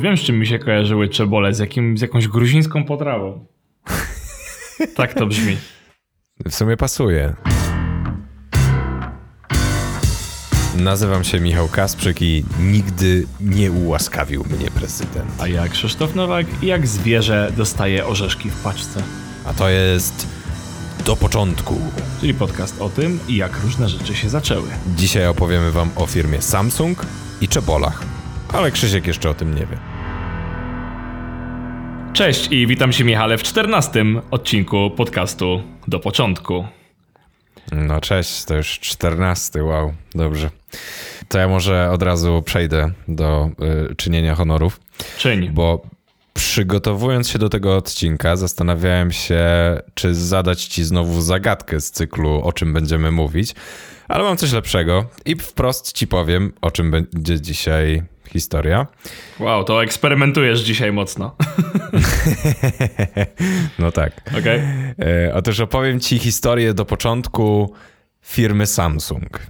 Wiem, z czym mi się kojarzyły czebole, z, jakim, z jakąś gruzińską potrawą. tak to brzmi. W sumie pasuje. Nazywam się Michał Kasprzyk i nigdy nie ułaskawił mnie prezydent. A ja Krzysztof Nowak i jak zwierzę dostaje orzeszki w paczce. A to jest do początku. Czyli podcast o tym, jak różne rzeczy się zaczęły. Dzisiaj opowiemy wam o firmie Samsung i czebolach. Ale Krzysiek jeszcze o tym nie wie. Cześć i witam się Michale w czternastym odcinku podcastu do początku. No cześć, to już czternasty, wow, dobrze. To ja może od razu przejdę do y, czynienia honorów. Czyń. Bo przygotowując się do tego odcinka, zastanawiałem się, czy zadać ci znowu zagadkę z cyklu, o czym będziemy mówić. Ale mam coś lepszego i wprost ci powiem, o czym będzie dzisiaj historia. Wow, to eksperymentujesz dzisiaj mocno. no tak. Okay. E, otóż opowiem ci historię do początku firmy Samsung.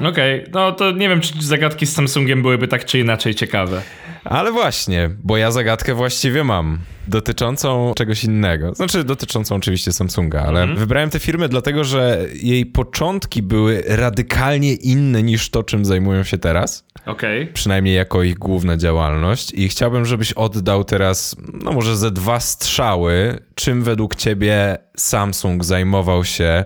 Okej, okay. no to nie wiem, czy zagadki z Samsungiem byłyby tak czy inaczej ciekawe. Ale właśnie, bo ja zagadkę właściwie mam. Dotyczącą czegoś innego. Znaczy, dotyczącą oczywiście Samsunga, ale mm -hmm. wybrałem tę firmę dlatego, że jej początki były radykalnie inne niż to, czym zajmują się teraz. Okej. Okay. Przynajmniej jako ich główna działalność. I chciałbym, żebyś oddał teraz, no może ze dwa strzały, czym według ciebie Samsung zajmował się,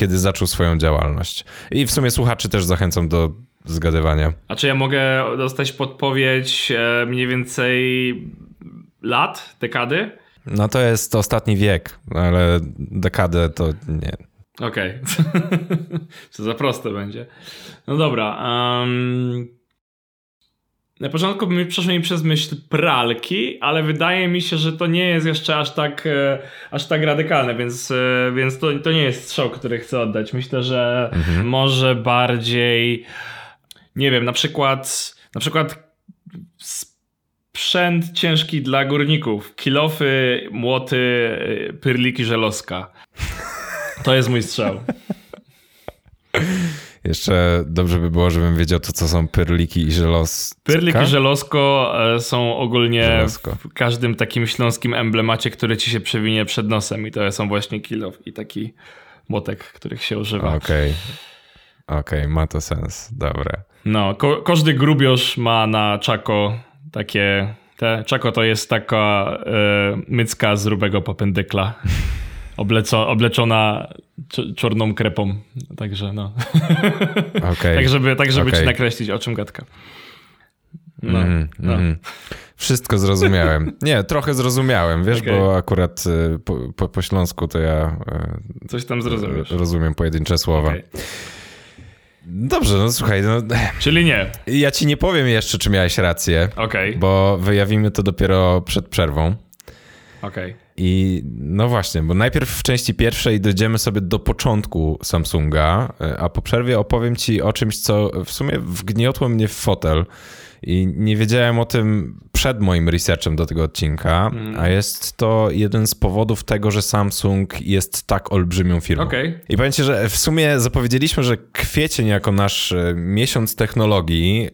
kiedy zaczął swoją działalność. I w sumie słuchaczy też zachęcam do zgadywania. A czy ja mogę dostać podpowiedź e, mniej więcej lat, dekady? No to jest ostatni wiek, ale dekadę to nie. Okej. Okay. Co za proste będzie. No dobra. Um, na początku mi przeszło mi przez myśl pralki, ale wydaje mi się, że to nie jest jeszcze aż tak, e, aż tak radykalne, więc, e, więc to, to nie jest strzał, który chcę oddać. Myślę, że mhm. może bardziej nie wiem, na przykład na przykład sprzęt ciężki dla górników, kilofy, młoty, y, pyrliki żelozka. To jest mój strzał. Jeszcze dobrze by było, żebym wiedział to, co są pyrliki i żelozka. Pyrlik i żelozko e, są ogólnie w każdym takim śląskim emblemacie, który ci się przewinie przed nosem i to są właśnie kilof i taki młotek, których się używa. Okej, okay. okej, okay, ma to sens, dobre. No, ko każdy grubiosz ma na czako takie... Te, czako to jest taka e, mycka z rubego popendykla. Obleco, obleczona czarną krepą. Także no. Okay. tak, żeby, tak, żeby okay. ci nakreślić, o czym gadka. No, mm, no. Mm. Wszystko zrozumiałem. Nie, trochę zrozumiałem, wiesz, okay. bo akurat e, po, po, po, śląsku to ja. E, Coś tam zrozumiesz. Rozumiem pojedyncze słowa. Okay. Dobrze, no słuchaj, no... Czyli nie. Ja ci nie powiem jeszcze, czy miałeś rację. Okej. Okay. Bo wyjawimy to dopiero przed przerwą. Okej. I no właśnie, bo najpierw w części pierwszej dojdziemy sobie do początku Samsunga, a po przerwie opowiem ci o czymś, co w sumie wgniotło mnie w fotel i nie wiedziałem o tym przed moim researchem do tego odcinka, mm. a jest to jeden z powodów tego, że Samsung jest tak olbrzymią firmą. Okay. I pamiętajcie, że w sumie zapowiedzieliśmy, że kwiecień jako nasz e, miesiąc technologii yy,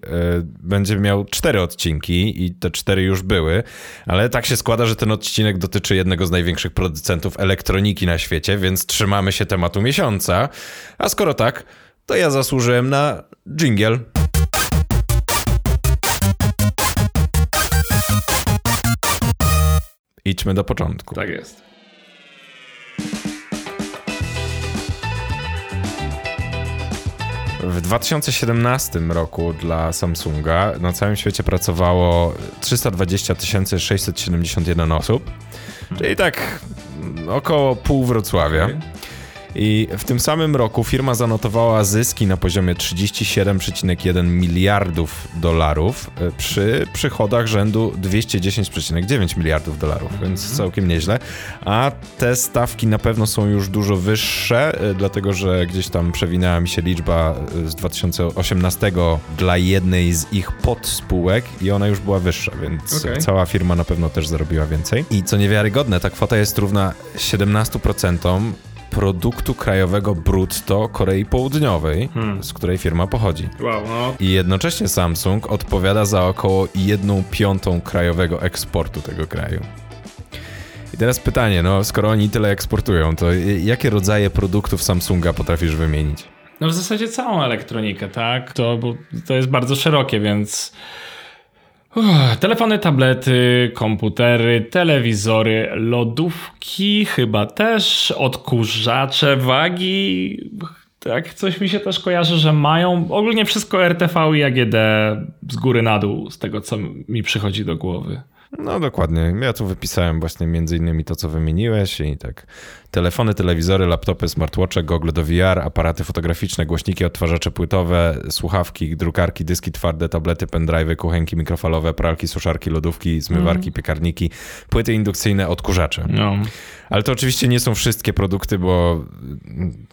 będzie miał cztery odcinki i te cztery już były, ale tak się składa, że ten odcinek dotyczy jednego z największych producentów elektroniki na świecie, więc trzymamy się tematu miesiąca. A skoro tak, to ja zasłużyłem na jingle. Idźmy do początku. Tak jest. W 2017 roku dla Samsunga na całym świecie pracowało 320 671 osób, czyli tak około pół Wrocławia. Okay. I w tym samym roku firma zanotowała zyski na poziomie 37,1 miliardów dolarów e, przy przychodach rzędu 210,9 miliardów dolarów, więc mhm. całkiem nieźle. A te stawki na pewno są już dużo wyższe, e, dlatego że gdzieś tam przewinęła mi się liczba e, z 2018 dla jednej z ich podspółek i ona już była wyższa, więc okay. cała firma na pewno też zarobiła więcej. I co niewiarygodne, ta kwota jest równa 17% produktu krajowego brutto Korei Południowej, Hmm. z której firma pochodzi. Wow, no. I jednocześnie Samsung odpowiada za około 1 piątą krajowego eksportu tego kraju. I teraz pytanie, no skoro oni tyle eksportują, to jakie rodzaje produktów Samsunga potrafisz wymienić? No w zasadzie całą elektronikę, tak? To, bo to jest bardzo szerokie, więc... Uff, telefony, tablety, komputery, telewizory, lodówki chyba też, odkurzacze, wagi... Tak, coś mi się też kojarzy, że mają ogólnie wszystko RTV i AGD z góry na dół, z tego co mi przychodzi do głowy. No dokładnie. Ja tu wypisałem właśnie między innymi to, co wymieniłeś i tak telefony, telewizory, laptopy, smartwatche, gogle do VR, aparaty fotograficzne, głośniki, odtwarzacze płytowe, słuchawki, drukarki, dyski twarde, tablety, pendrive'y, kuchenki mikrofalowe, pralki, suszarki, lodówki, zmywarki, piekarniki, płyty indukcyjne, odkurzacze. No. Ale to oczywiście nie są wszystkie produkty, bo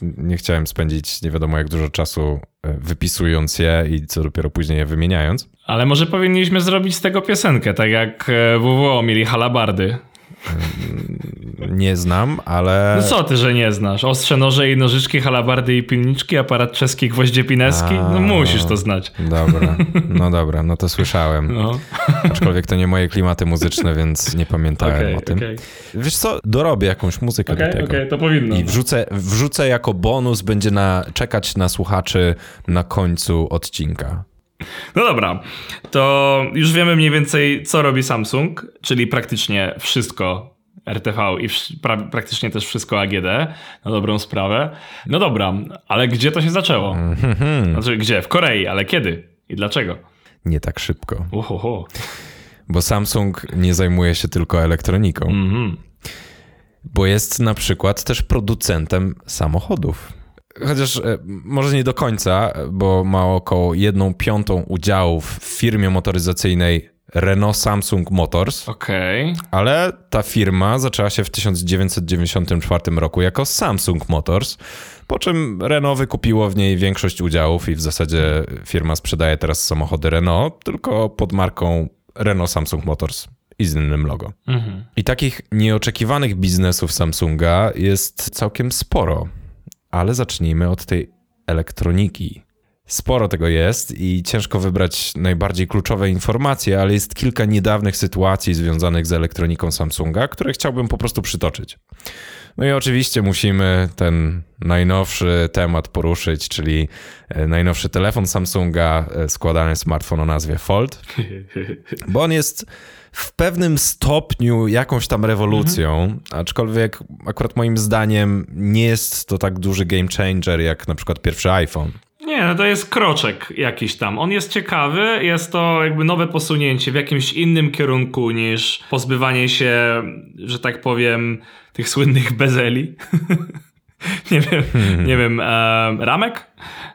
nie chciałem spędzić nie wiadomo jak dużo czasu e, wypisując je i co dopiero później je wymieniając. Ale może powinniśmy zrobić z tego piosenkę, tak jak e, WWO mieli halabardy. Nie znam, ale... No co ty, że nie znasz? Ostrze noże i nożyczki, halabardy i pilniczki, aparat czeski, gwoździe pineski? No musisz to znać. Dobra, no dobra, no to słyszałem. No, Aczkolwiek to nie moje klimaty muzyczne, więc nie pamiętałem okej, o tym. okej. Wiesz co, dorobię jakąś muzykę Okej, do tego. okej, to powinno. I wrzucę, wrzucę jako bonus, będzie na, czekać na słuchaczy na końcu odcinka. No dobra, to już wiemy mniej więcej, co robi Samsung, czyli praktycznie wszystko RTV i pra praktycznie też wszystko AGD, na dobrą sprawę. No dobra, ale gdzie to się zaczęło? Mhm. Znaczy, gdzie? W Korei, ale kiedy? I dlaczego? Nie tak szybko, Uhoho. bo Samsung nie zajmuje się tylko elektroniką, Mhm. bo jest na przykład też producentem samochodów. Chociaż e, może nie do końca, bo ma około 1 piątą udziałów w firmie motoryzacyjnej Renault Samsung Motors. Okej. Ale ta firma zaczęła się w 1994 roku jako Samsung Motors, po czym Renault wykupiło w niej większość udziałów i w zasadzie firma sprzedaje teraz samochody Renault, tylko pod marką Renault Samsung Motors i z innym logo. Mhm. I takich nieoczekiwanych biznesów Samsunga jest całkiem sporo, ale zacznijmy od tej elektroniki. Sporo tego jest i ciężko wybrać najbardziej kluczowe informacje, ale jest kilka niedawnych sytuacji związanych z elektroniką Samsunga, które chciałbym po prostu przytoczyć. No i oczywiście musimy ten najnowszy temat poruszyć, czyli e, najnowszy telefon Samsunga, e, składany smartfon o nazwie Fold, bo on jest w pewnym stopniu jakąś tam rewolucją, aczkolwiek akurat moim zdaniem nie jest to tak duży game changer jak na przykład pierwszy iPhone. Nie, no to jest kroczek jakiś tam. On jest ciekawy, jest to jakby nowe posunięcie w jakimś innym kierunku niż pozbywanie się, że tak powiem, tych słynnych bezeli. nie wiem, nie wiem, e, ramek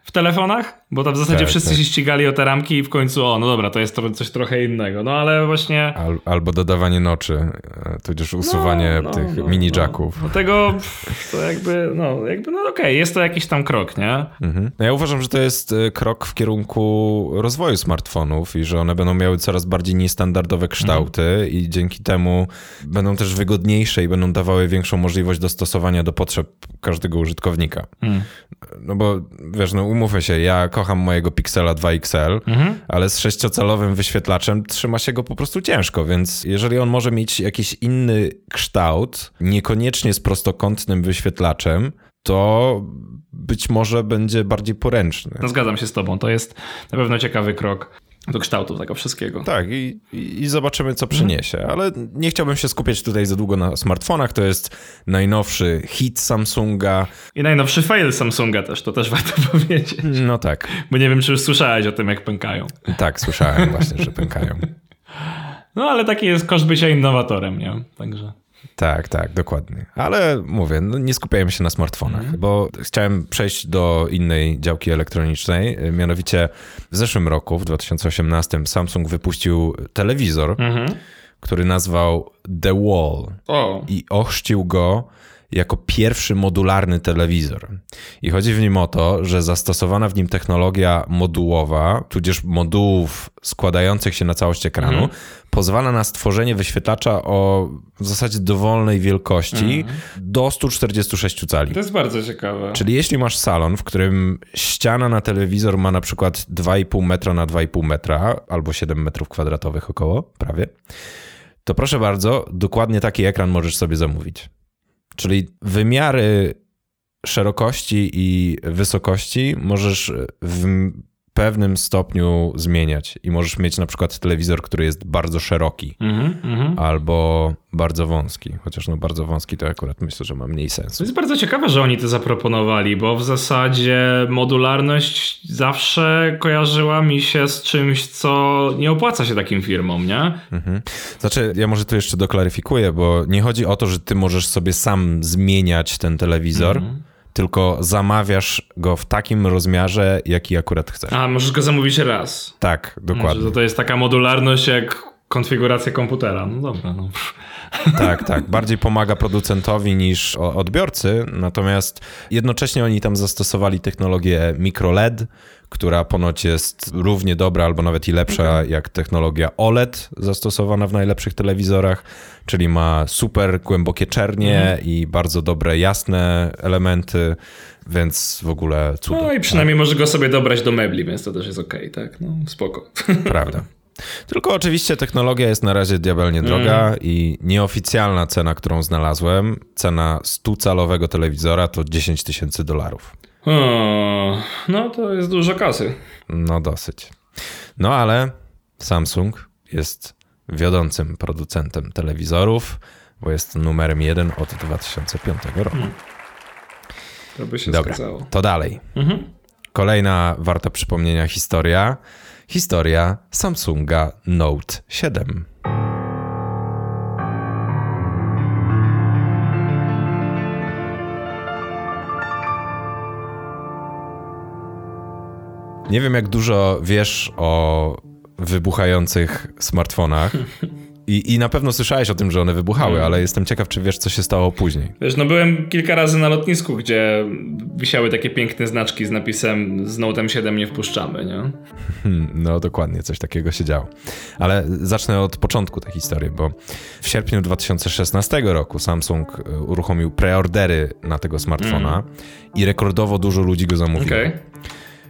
w telefonach? Bo tam w zasadzie Tak, wszyscy tak. się ścigali o te ramki i w końcu, o, no dobra, to jest tro- coś trochę innego. No ale właśnie... Al, albo dodawanie noczy, e, tudzież usuwanie no, tych no, mini no. jacków. No tego, to jakby, no, jakby, no okej, jest to jakiś tam krok, nie? Mhm. No Ja uważam, że to jest e, krok w kierunku rozwoju smartfonów i że one będą miały coraz bardziej niestandardowe kształty i dzięki temu będą też wygodniejsze i będą dawały większą możliwość dostosowania do potrzeb każdego użytkownika. Mm. No bo wiesz, no umówmy się, ja kocham mojego Pixela 2XL, Mhm. ale z sześciocalowym wyświetlaczem trzyma się go po prostu ciężko, więc jeżeli on może mieć jakiś inny kształt, niekoniecznie z prostokątnym wyświetlaczem, to być może będzie bardziej poręczny. No zgadzam się z tobą, to jest na pewno ciekawy krok do kształtu tego wszystkiego. Tak, i, i zobaczymy, co przyniesie. Ale nie chciałbym się skupiać tutaj za długo na smartfonach. To jest najnowszy hit Samsunga. I najnowszy fail Samsunga też, to też warto powiedzieć. No tak, Bo nie wiem, czy już słyszałeś o tym, jak pękają. tak, słyszałem właśnie, że pękają. No ale taki jest koszt bycia innowatorem, nie? Także. Tak, tak, dokładnie. Ale mówię, no nie skupiajmy się na smartfonach, bo chciałem przejść do innej działki elektronicznej. Mianowicie w zeszłym roku, w 2018, Samsung wypuścił telewizor, Mhm. który nazwał The Wall O. i ochrzcił go jako pierwszy modularny telewizor. I chodzi w nim o to, że zastosowana w nim technologia modułowa, tudzież modułów składających się na całość ekranu, mhm. pozwala na stworzenie wyświetlacza o w zasadzie dowolnej wielkości mhm. do 146 cali. To jest bardzo ciekawe. Czyli jeśli masz salon, w którym ściana na telewizor ma na przykład 2,5 metra na 2,5 metra, albo 7 metrów kwadratowych około, prawie, to proszę bardzo, dokładnie taki ekran możesz sobie zamówić. Czyli wymiary szerokości i wysokości możesz w pewnym stopniu zmieniać i możesz mieć na przykład telewizor, który jest bardzo szeroki mm -hmm. albo bardzo wąski, chociaż no bardzo wąski to akurat myślę, że ma mniej sensu. To jest bardzo ciekawe, że oni to zaproponowali, bo w zasadzie modularność zawsze kojarzyła mi się z czymś, co nie opłaca się takim firmom, nie? -hmm. Znaczy, ja może tu jeszcze doklaryfikuję, bo nie chodzi o to, że ty możesz sobie sam zmieniać ten telewizor, -hmm tylko zamawiasz go w takim rozmiarze, jaki akurat chcesz. A, możesz go zamówić raz. Tak, dokładnie. Może to jest taka modularność jak konfiguracja komputera. No dobra, no. Tak, tak. Bardziej pomaga producentowi niż odbiorcy, natomiast jednocześnie oni tam zastosowali technologię microLED, która ponoć jest równie dobra albo nawet i lepsza okay. jak technologia OLED zastosowana w najlepszych telewizorach, czyli ma super głębokie czernie mm. i bardzo dobre jasne elementy, więc w ogóle cudo. No i przynajmniej tak. może go sobie dobrać do mebli, więc to też jest ok, tak? No spoko. Prawda. Tylko oczywiście technologia jest na razie diabelnie droga mm. i nieoficjalna cena, którą znalazłem, cena 100-calowego telewizora to 10 tysięcy dolarów. no to jest dużo kasy. No dosyć. No ale Samsung jest wiodącym producentem telewizorów, bo jest numerem jeden od 2005 roku. Hmm. To by się Dobra, zgadzało. to dalej. Mhm. Kolejna warta przypomnienia historia historia Samsunga Note 7. Nie wiem, jak dużo wiesz o wybuchających smartfonach. I, I na pewno słyszałeś o tym, że one wybuchały, hmm. ale jestem ciekaw, czy wiesz, co się stało później. Wiesz, no byłem kilka razy na lotnisku, gdzie wisiały takie piękne znaczki z napisem z Note'em 7 nie wpuszczamy, nie? Hmm, no dokładnie, coś takiego się działo. Ale zacznę od początku tej historii, bo w sierpniu 2016 roku Samsung e, uruchomił preordery na tego smartfona hmm. i rekordowo dużo ludzi go zamówiło. Okay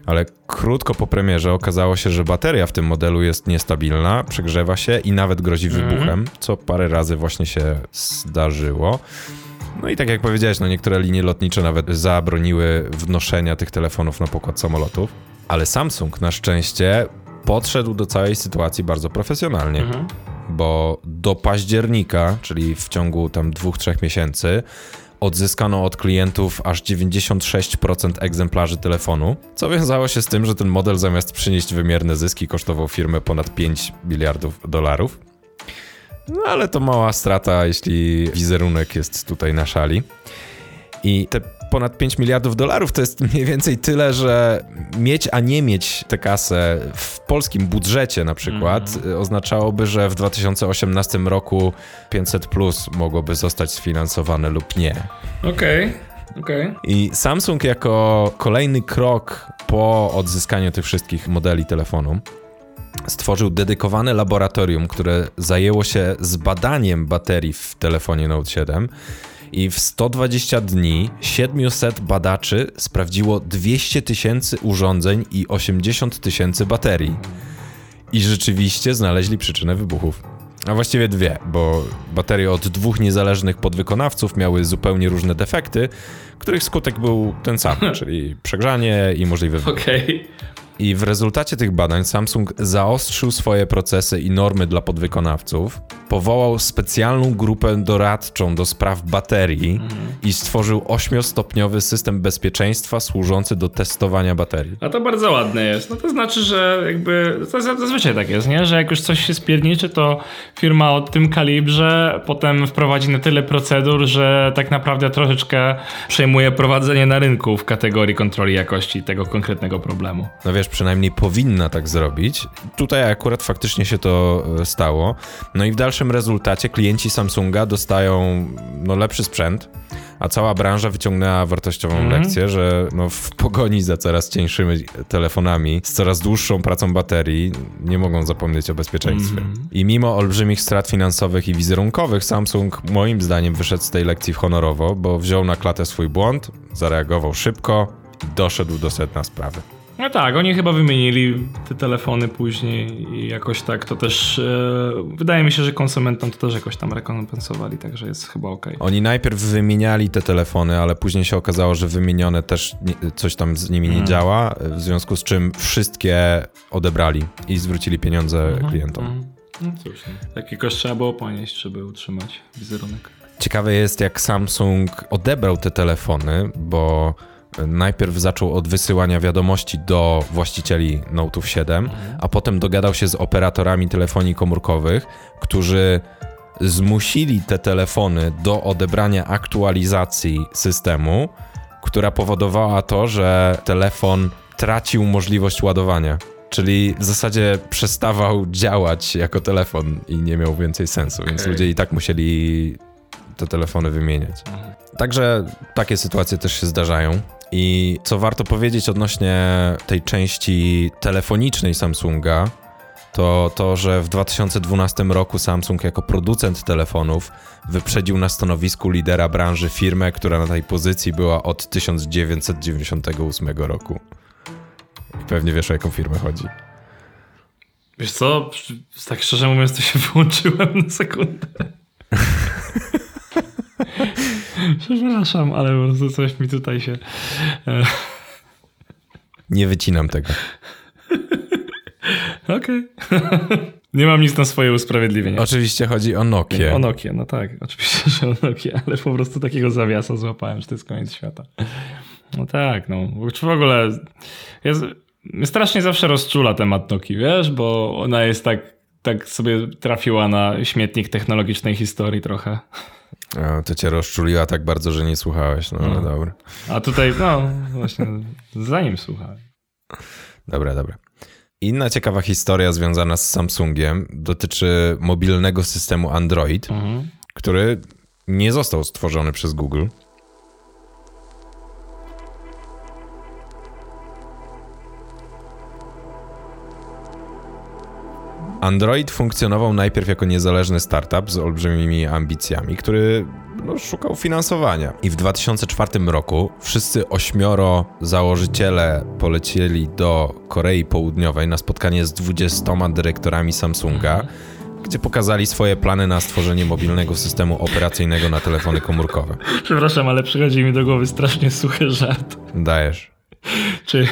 ale krótko po premierze okazało się, że bateria w tym modelu jest niestabilna, przegrzewa się i nawet grozi mhm. wybuchem, co parę razy właśnie się zdarzyło. No i tak jak powiedziałeś, no niektóre linie lotnicze nawet zabroniły wnoszenia tych telefonów na pokład samolotów, ale Samsung na szczęście podszedł do całej sytuacji bardzo profesjonalnie. -hmm. Bo do października, czyli w ciągu tam dwóch, trzech miesięcy, odzyskano od klientów aż 96% egzemplarzy telefonu, co wiązało się z tym, że ten model zamiast przynieść wymierne zyski kosztował firmę ponad 5 miliardów dolarów. No ale to mała strata, jeśli wizerunek jest tutaj na szali. I te ponad 5 miliardów dolarów to jest mniej więcej tyle, że mieć, a nie mieć tę kasę w polskim budżecie na przykład mm. oznaczałoby, że w 2018 roku 500 plus mogłoby zostać sfinansowane lub nie. Okej. Okay. Okay. I Samsung jako kolejny krok po odzyskaniu tych wszystkich modeli telefonu stworzył dedykowane laboratorium, które zajęło się zbadaniem baterii w telefonie Note 7 i w 120 dni 700 badaczy sprawdziło 200 tysięcy urządzeń i 80 tysięcy baterii. I rzeczywiście znaleźli przyczynę wybuchów. A właściwie dwie, bo baterie od dwóch niezależnych podwykonawców miały zupełnie różne defekty, których skutek był ten sam, czyli przegrzanie i możliwe wybuch. Okej. Okay. I w rezultacie tych badań Samsung zaostrzył swoje procesy i normy dla podwykonawców, powołał specjalną grupę doradczą do spraw baterii mhm. i stworzył ośmiostopniowy system bezpieczeństwa służący do testowania baterii. A to bardzo ładne jest. No to znaczy, że jakby to zazwyczaj tak jest, nie? że jak już coś się spierniczy, to firma o tym kalibrze potem wprowadzi na tyle procedur, że tak naprawdę troszeczkę przejmuje prowadzenie na rynku w kategorii kontroli jakości tego konkretnego problemu. No wiesz, też przynajmniej powinna tak zrobić. Tutaj akurat faktycznie się to e, stało. No i w dalszym rezultacie klienci Samsunga dostają no, lepszy sprzęt, a cała branża wyciągnęła wartościową mm. lekcję, że no, w pogoni za coraz cieńszymi telefonami, z coraz dłuższą pracą baterii, nie mogą zapomnieć o bezpieczeństwie. Mm. I mimo olbrzymich strat finansowych i wizerunkowych, Samsung moim zdaniem wyszedł z tej lekcji honorowo, bo wziął na klatę swój błąd, zareagował szybko i doszedł do sedna sprawy. No tak, oni chyba wymienili te telefony później i jakoś tak to też. E, wydaje mi się, że konsumentom to też jakoś tam rekompensowali, także jest chyba ok. Oni najpierw wymieniali te telefony, ale później się okazało, że wymienione też nie, coś tam z nimi nie mm. działa, w związku z czym wszystkie odebrali i zwrócili pieniądze mm -hmm, klientom. Mm. No cóż, no. taki koszt trzeba było ponieść, żeby utrzymać wizerunek. Ciekawe jest, jak Samsung odebrał te telefony, bo najpierw zaczął od wysyłania wiadomości do właścicieli Note'ów 7, mhm. a potem dogadał się z operatorami telefonii komórkowych, którzy zmusili te telefony do odebrania aktualizacji systemu, która powodowała to, że telefon tracił możliwość ładowania. Czyli w zasadzie przestawał działać jako telefon i nie miał więcej sensu, okay. więc ludzie i tak musieli te telefony wymieniać. Także takie sytuacje też się zdarzają. I co warto powiedzieć odnośnie tej części telefonicznej Samsunga, to to, że w 2012 roku Samsung jako producent telefonów wyprzedził na stanowisku lidera branży firmę, która na tej pozycji była od 1998 roku. I pewnie wiesz o jaką firmę chodzi. Wiesz co, tak szczerze mówiąc to się wyłączyłem na sekundę. Przepraszam, ale po prostu coś mi tutaj się... E, Nie wycinam tego. Okej. Nie mam nic na swoje usprawiedliwienie. Oczywiście chodzi o Nokia. O Nokia, no tak. Oczywiście, że o Nokia, ale po prostu takiego zawiasa złapałem, że to jest koniec świata. No tak, no. W ogóle jest, strasznie zawsze rozczula temat Nokii, wiesz, bo ona jest tak, tak sobie trafiła na śmietnik technologicznej historii trochę. O, to cię rozczuliła tak bardzo, że nie słuchałeś, no, no. ale dobra. A tutaj, no właśnie, zanim słuchałem. Dobra, dobra. Inna ciekawa historia związana z Samsungiem dotyczy mobilnego systemu Android, mhm. który nie został stworzony przez Google. Android funkcjonował najpierw jako niezależny startup z olbrzymimi ambicjami, który no, szukał finansowania. I w 2004 roku wszyscy ośmioro założyciele polecieli do Korei Południowej na spotkanie z 20 dyrektorami Samsunga, gdzie pokazali swoje plany na stworzenie mobilnego systemu operacyjnego na telefony komórkowe. Przepraszam, ale przychodzi mi do głowy strasznie suchy żart. Dajesz. Czy,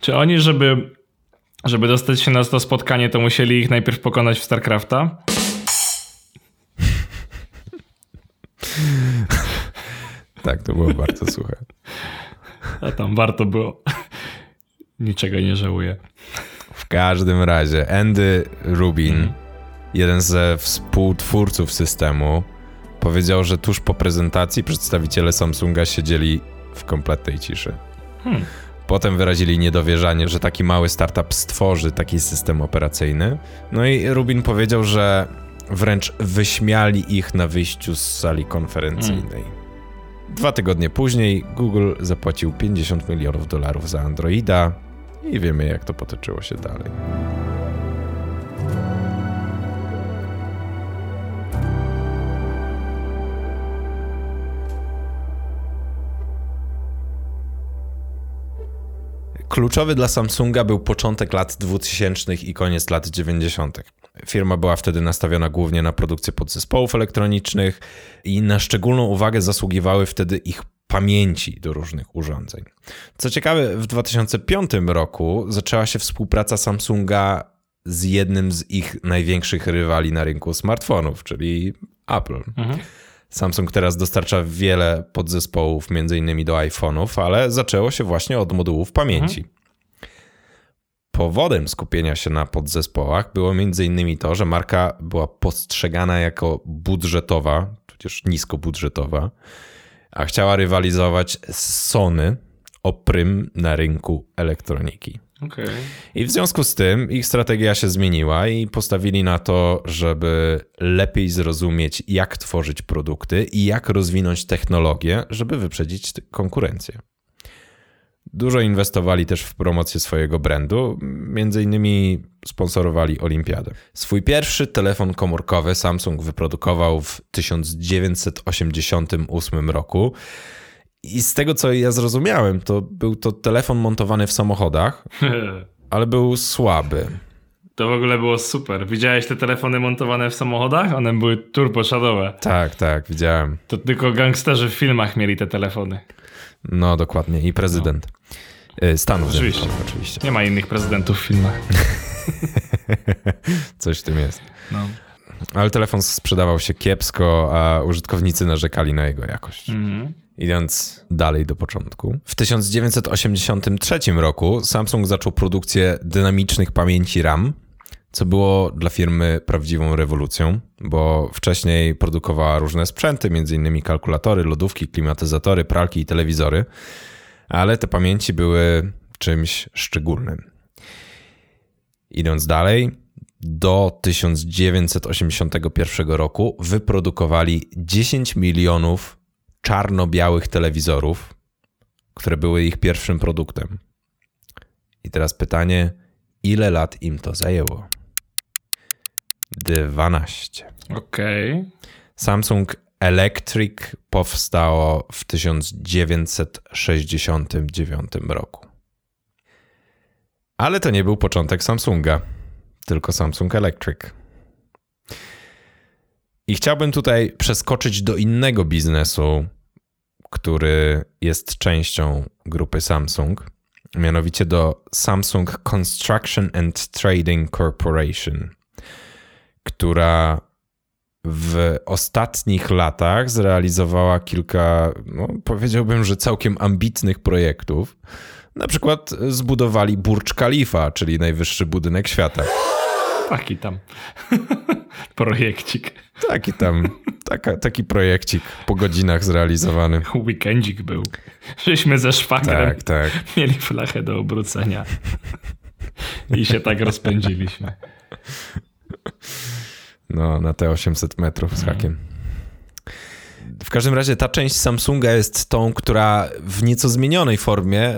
czy oni, żeby żeby dostać się na to spotkanie, to musieli ich najpierw pokonać w StarCrafta. tak, to było bardzo suche. A tam warto było. Niczego nie żałuję. W każdym razie, Andy Rubin, hmm. jeden ze współtwórców systemu, powiedział, że tuż po prezentacji przedstawiciele Samsunga siedzieli w kompletnej ciszy. Hmm. Potem wyrazili niedowierzanie, że taki mały startup stworzy taki system operacyjny. No i Rubin powiedział, że wręcz wyśmiali ich na wyjściu z sali konferencyjnej. Mm. Dwa tygodnie później Google zapłacił 50 milionów dolarów za Androida i wiemy, jak to potoczyło się dalej. Kluczowy dla Samsunga był początek lat 2000 i koniec lat 90. Firma była wtedy nastawiona głównie na produkcję podzespołów elektronicznych i na szczególną uwagę zasługiwały wtedy ich pamięci do różnych urządzeń. Co ciekawe, w 2005 roku zaczęła się współpraca Samsunga z jednym z ich największych rywali na rynku smartfonów, czyli Apple. Mhm. Samsung teraz dostarcza wiele podzespołów, między innymi do iPhone'ów, ale zaczęło się właśnie od modułów pamięci. Mhm. Powodem skupienia się na podzespołach było m.in. to, że marka była postrzegana jako budżetowa, tudzież niskobudżetowa, a chciała rywalizować z Sony o prym na rynku elektroniki. Okay. I w związku z tym ich strategia się zmieniła i postawili na to, żeby lepiej zrozumieć, jak tworzyć produkty i jak rozwinąć technologię, żeby wyprzedzić konkurencję. Dużo inwestowali też w promocję swojego brandu, między innymi sponsorowali olimpiadę. Swój pierwszy telefon komórkowy Samsung wyprodukował w 1988 roku. I z tego co ja zrozumiałem, to był to telefon montowany w samochodach, ale był słaby. To w ogóle było super. Widziałeś te telefony montowane w samochodach? One były turboszadowe. Tak, tak, widziałem. To tylko gangsterzy w filmach mieli te telefony. No, dokładnie. I prezydent. No. Stanów oczywiście. oczywiście. Nie ma innych prezydentów w filmach. Coś w tym jest. No. Ale telefon sprzedawał się kiepsko, a użytkownicy narzekali na jego jakość. Mhm. Idąc dalej do początku. W 1983 roku Samsung zaczął produkcję dynamicznych pamięci RAM, co było dla firmy prawdziwą rewolucją, bo wcześniej produkowała różne sprzęty, m.in. kalkulatory, lodówki, klimatyzatory, pralki i telewizory, ale te pamięci były czymś szczególnym. Idąc dalej, do 1981 roku wyprodukowali 10 milionów czarno-białych telewizorów, które były ich pierwszym produktem. I teraz pytanie, ile lat im to zajęło? 12. Okej. Okay. Samsung Electric powstało w 1969 roku. Ale to nie był początek Samsunga, tylko Samsung Electric. I chciałbym tutaj przeskoczyć do innego biznesu, który jest częścią grupy Samsung, mianowicie do Samsung Construction and Trading Corporation, która w ostatnich latach zrealizowała kilka, no, powiedziałbym, że całkiem ambitnych projektów. Na przykład zbudowali Burj Khalifa, czyli najwyższy budynek świata. Taki tam projekcik. Taki tam, taka, taki projekcik po godzinach zrealizowany. Weekendzik był. Żeśmy ze szwagrem tak, tak. mieli flachę do obrócenia. I się tak rozpędziliśmy. No, na te 800 metrów z hakiem. W każdym razie ta część Samsunga jest tą, która w nieco zmienionej formie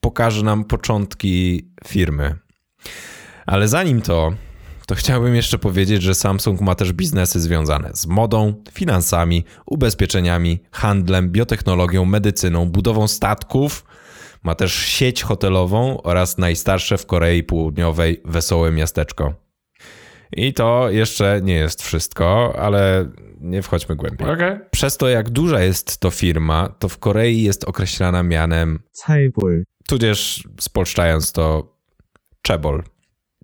pokaże nam początki firmy. Ale zanim to, to chciałbym jeszcze powiedzieć, że Samsung ma też biznesy związane z modą, finansami, ubezpieczeniami, handlem, biotechnologią, medycyną, budową statków. Ma też sieć hotelową oraz najstarsze w Korei Południowej wesołe miasteczko. I to jeszcze nie jest wszystko, ale nie wchodźmy głębiej. Okay. Przez to, jak duża jest to firma, to w Korei jest określana mianem Chaebol, tudzież spolszczając to Chebol,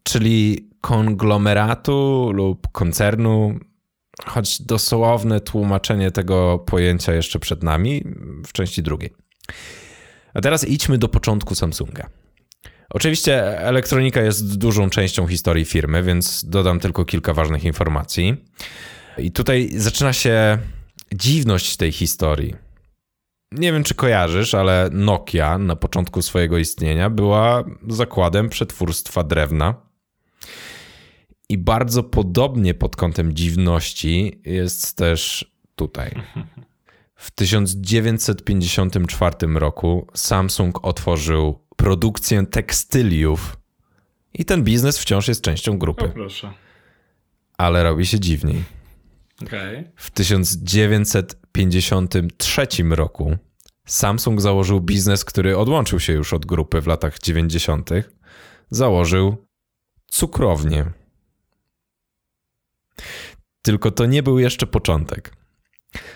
czyli konglomeratu lub koncernu, choć dosłowne tłumaczenie tego pojęcia jeszcze przed nami w części drugiej. A teraz idźmy do początku Samsunga. Oczywiście elektronika jest dużą częścią historii firmy, więc dodam tylko kilka ważnych informacji. I tutaj zaczyna się dziwność tej historii. Nie wiem, czy kojarzysz, ale Nokia na początku swojego istnienia była zakładem przetwórstwa drewna. I bardzo podobnie pod kątem dziwności jest też tutaj. W 1954 roku Samsung otworzył produkcję tekstyliów. I ten biznes wciąż jest częścią grupy. O, proszę. Ale robi się dziwniej. Okay. W 1953 roku Samsung założył biznes, który odłączył się już od grupy w latach 90. Założył cukrownię. Tylko to nie był jeszcze początek.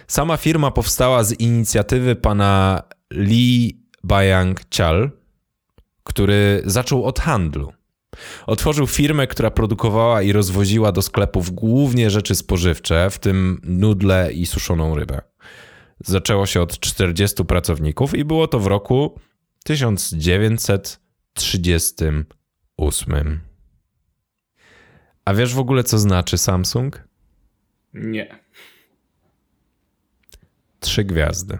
Sama firma powstała z inicjatywy pana Lee Bayang-chal, który zaczął od handlu. Otworzył firmę, która produkowała i rozwoziła do sklepów głównie rzeczy spożywcze, w tym nudle i suszoną rybę. Zaczęło się od 40 pracowników i było to w roku 1938. A wiesz w ogóle, co znaczy Samsung? Nie. Trzy gwiazdy.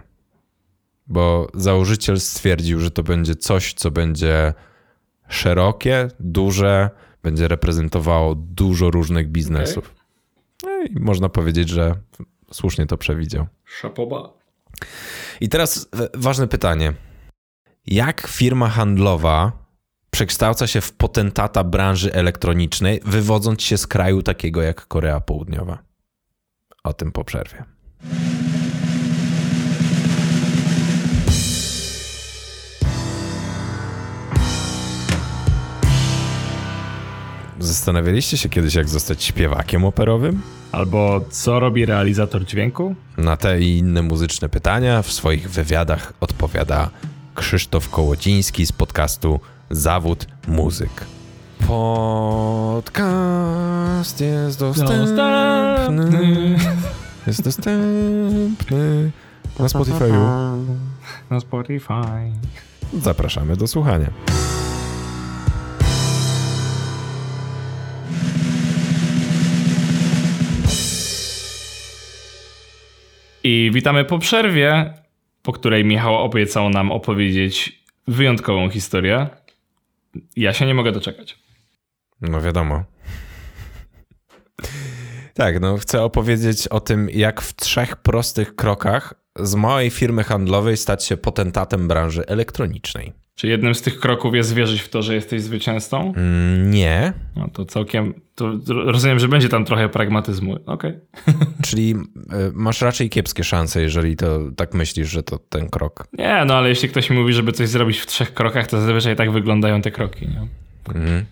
bo założyciel stwierdził, że to będzie coś, co będzie szerokie, duże, będzie reprezentowało dużo różnych biznesów. No i można powiedzieć, że słusznie to przewidział. Szapoba. I teraz ważne pytanie. Jak firma handlowa przekształca się w potentata branży elektronicznej, wywodząc się z kraju takiego jak Korea Południowa? O tym po przerwie. Zastanawialiście się kiedyś, jak zostać śpiewakiem operowym? Albo co robi realizator dźwięku? Na te i inne muzyczne pytania w swoich wywiadach odpowiada Krzysztof Kołociński z podcastu Zawód Muzyk. Podcast jest dostępny. Dostępny. Jest dostępny na Spotify'u. Na Spotify. Zapraszamy do słuchania. I witamy po przerwie, po której Michał obiecał nam opowiedzieć wyjątkową historię. Ja się nie mogę doczekać. No wiadomo. Tak, no chcę opowiedzieć o tym, jak w trzech prostych krokach z małej firmy handlowej stać się potentatem branży elektronicznej. Czy jednym z tych kroków jest wierzyć w to, że jesteś zwycięzcą? Mm, Nie, No to całkiem. To rozumiem, że będzie tam trochę pragmatyzmu. Okej. czyli y, masz raczej kiepskie szanse, jeżeli to tak myślisz, że to ten krok. Nie, no ale jeśli ktoś mi mówi, żeby coś zrobić w trzech krokach, to zazwyczaj tak wyglądają te kroki. Nie? Mhm.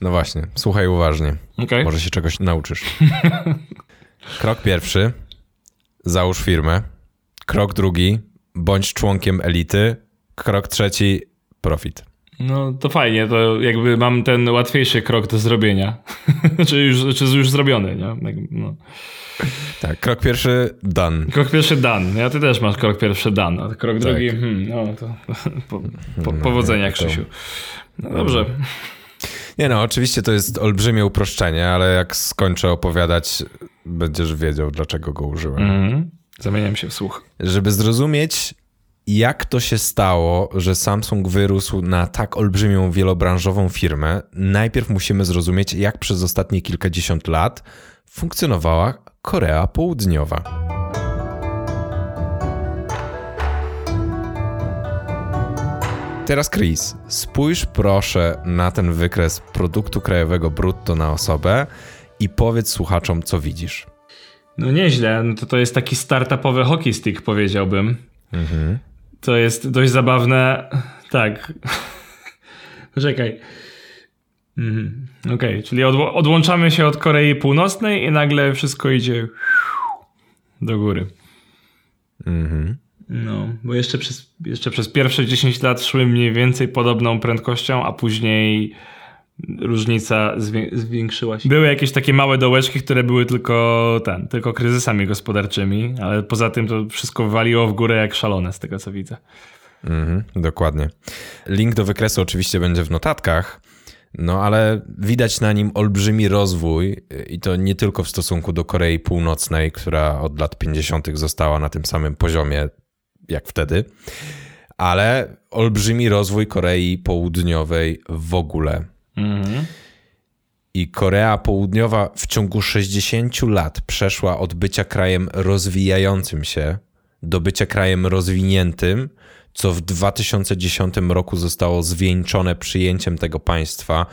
No właśnie, słuchaj uważnie. Okej. Może się czegoś nauczysz. Krok pierwszy. Załóż firmę. Krok drugi. Bądź członkiem elity. Krok trzeci. Profit. No to fajnie, to jakby mam ten łatwiejszy krok do zrobienia. czy, już, czy już zrobiony, nie? Jak- No. Tak, krok pierwszy. Done. Krok pierwszy dan. Ja ty też masz krok pierwszy dan, a krok Tak. drugi. Hmm, no to po, po, No, powodzenia, Krzysiu. No dobrze. Nie no, oczywiście to jest olbrzymie uproszczenie, ale jak skończę opowiadać, będziesz wiedział, dlaczego go użyłem. Mhm. Zamieniam się w słuch. Żeby zrozumieć, jak to się stało, że Samsung wyrósł na tak olbrzymią, wielobranżową firmę, najpierw musimy zrozumieć, jak przez ostatnie kilkadziesiąt lat funkcjonowała Korea Południowa. Teraz Chris, spójrz proszę na ten wykres produktu krajowego brutto na osobę i powiedz słuchaczom, co widzisz. No nieźle. No to, to jest taki startupowy hockey stick, powiedziałbym. Mhm. To jest dość zabawne. Tak. Czekaj. Mhm. Okej, czyli odło- odłączamy się od Korei Północnej i nagle wszystko idzie do góry. Mhm. No, bo jeszcze przez, jeszcze przez pierwsze 10 lat szły mniej więcej podobną prędkością, a później różnica zwię- zwiększyła się. Były jakieś takie małe dołeczki, które były tylko ten, tylko kryzysami gospodarczymi, ale poza tym to wszystko waliło w górę jak szalone z tego co widzę. Mhm, dokładnie. Link do wykresu oczywiście będzie w notatkach, no ale widać na nim olbrzymi rozwój i to nie tylko w stosunku do Korei Północnej, która od lat 50. została na tym samym poziomie jak wtedy, ale olbrzymi rozwój Korei Południowej w ogóle. Mhm. I Korea Południowa w ciągu 60 lat przeszła od bycia krajem rozwijającym się do bycia krajem rozwiniętym, co w 2010 roku zostało zwieńczone przyjęciem tego państwa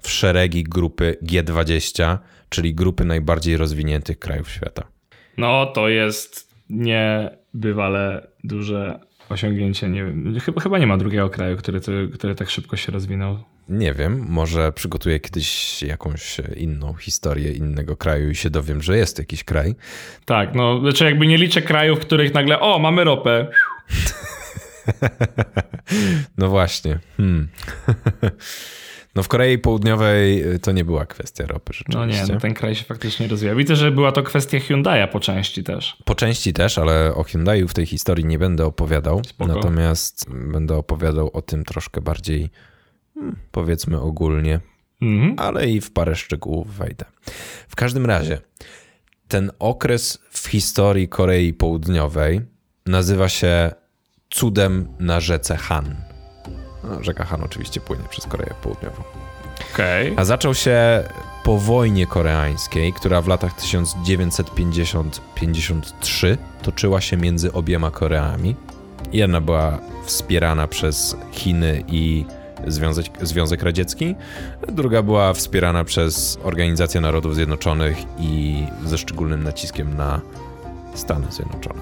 w szeregi grupy G20, czyli grupy najbardziej rozwiniętych krajów świata. No to jest niebywale duże osiągnięcie. Nie wiem, chyba, chyba nie ma drugiego kraju, który, który tak szybko się rozwinął. Nie wiem, może przygotuję kiedyś jakąś inną historię innego kraju i się dowiem, że jest jakiś kraj. Tak, no, znaczy jakby nie liczę krajów, w których nagle, o, mamy ropę. No właśnie. Hmm. No w Korei Południowej to nie była kwestia ropy No nie, rzeczywiście. no ten kraj się faktycznie rozwija. Widzę, że była to kwestia Hyundai'a po części też. Po części też, ale o Hyundaiu w tej historii nie będę opowiadał. Spoko. Natomiast będę opowiadał o tym troszkę bardziej, hmm, powiedzmy ogólnie, Mhm. ale i w parę szczegółów wejdę. W każdym razie, ten okres w historii Korei Południowej nazywa się cudem na rzece Han. No, rzeka Han oczywiście płynie przez Koreę Południową. Okej. A zaczął się po wojnie koreańskiej, która w latach 1950-53 toczyła się między obiema Koreami. Jedna była wspierana przez Chiny i Związek, Związek Radziecki, druga była wspierana przez Organizację Narodów Zjednoczonych i ze szczególnym naciskiem na Stany Zjednoczone.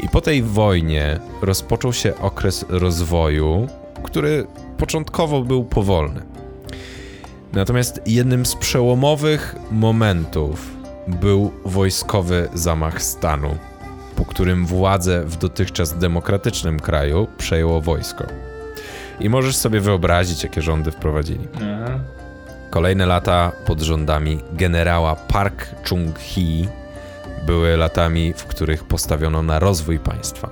I po tej wojnie rozpoczął się okres rozwoju, który początkowo był powolny. Natomiast jednym z przełomowych momentów był wojskowy zamach stanu, po którym władzę w dotychczas demokratycznym kraju przejęło wojsko. I możesz sobie wyobrazić, jakie rządy wprowadzili. Aha. Kolejne lata pod rządami generała Park Chung-hee były latami, w których postawiono na rozwój państwa.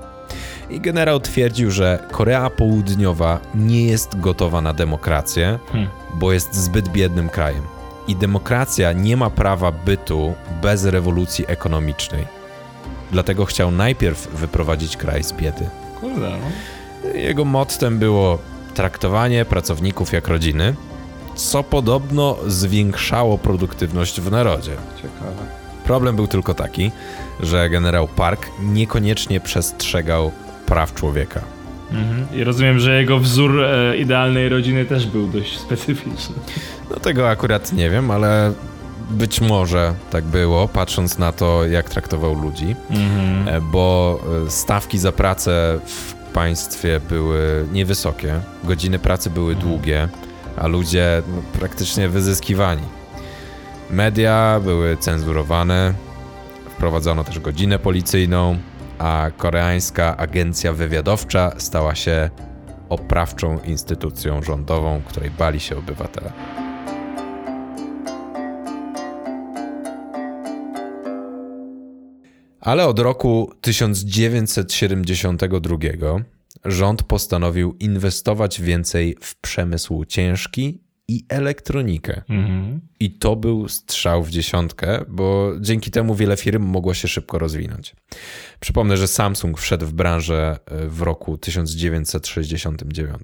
I generał twierdził, że Korea Południowa nie jest gotowa na demokrację, Hmm. bo jest zbyt biednym krajem. I demokracja nie ma prawa bytu bez rewolucji ekonomicznej. Dlatego chciał najpierw wyprowadzić kraj z biedy. Kurde, no. Jego mottem było traktowanie pracowników jak rodziny, co podobno zwiększało produktywność w narodzie. Ciekawe. Problem był tylko taki, że generał Park niekoniecznie przestrzegał praw człowieka. Mhm. I rozumiem, że jego wzór e, idealnej rodziny też był dość specyficzny. No tego akurat nie wiem, ale być może tak było, patrząc na to, jak traktował ludzi, Mhm. e, bo e, stawki za pracę w państwie były niewysokie, godziny pracy były długie, a ludzie no, praktycznie wyzyskiwani. Media były cenzurowane, wprowadzono też godzinę policyjną, a koreańska agencja wywiadowcza stała się oprawczą instytucją rządową, której bali się obywatele. Ale od roku 1972 rząd postanowił inwestować więcej w przemysł ciężki i elektronikę. Mhm. I to był strzał w dziesiątkę, bo dzięki temu wiele firm mogło się szybko rozwinąć. Przypomnę, że Samsung wszedł w branżę e, w roku 1969.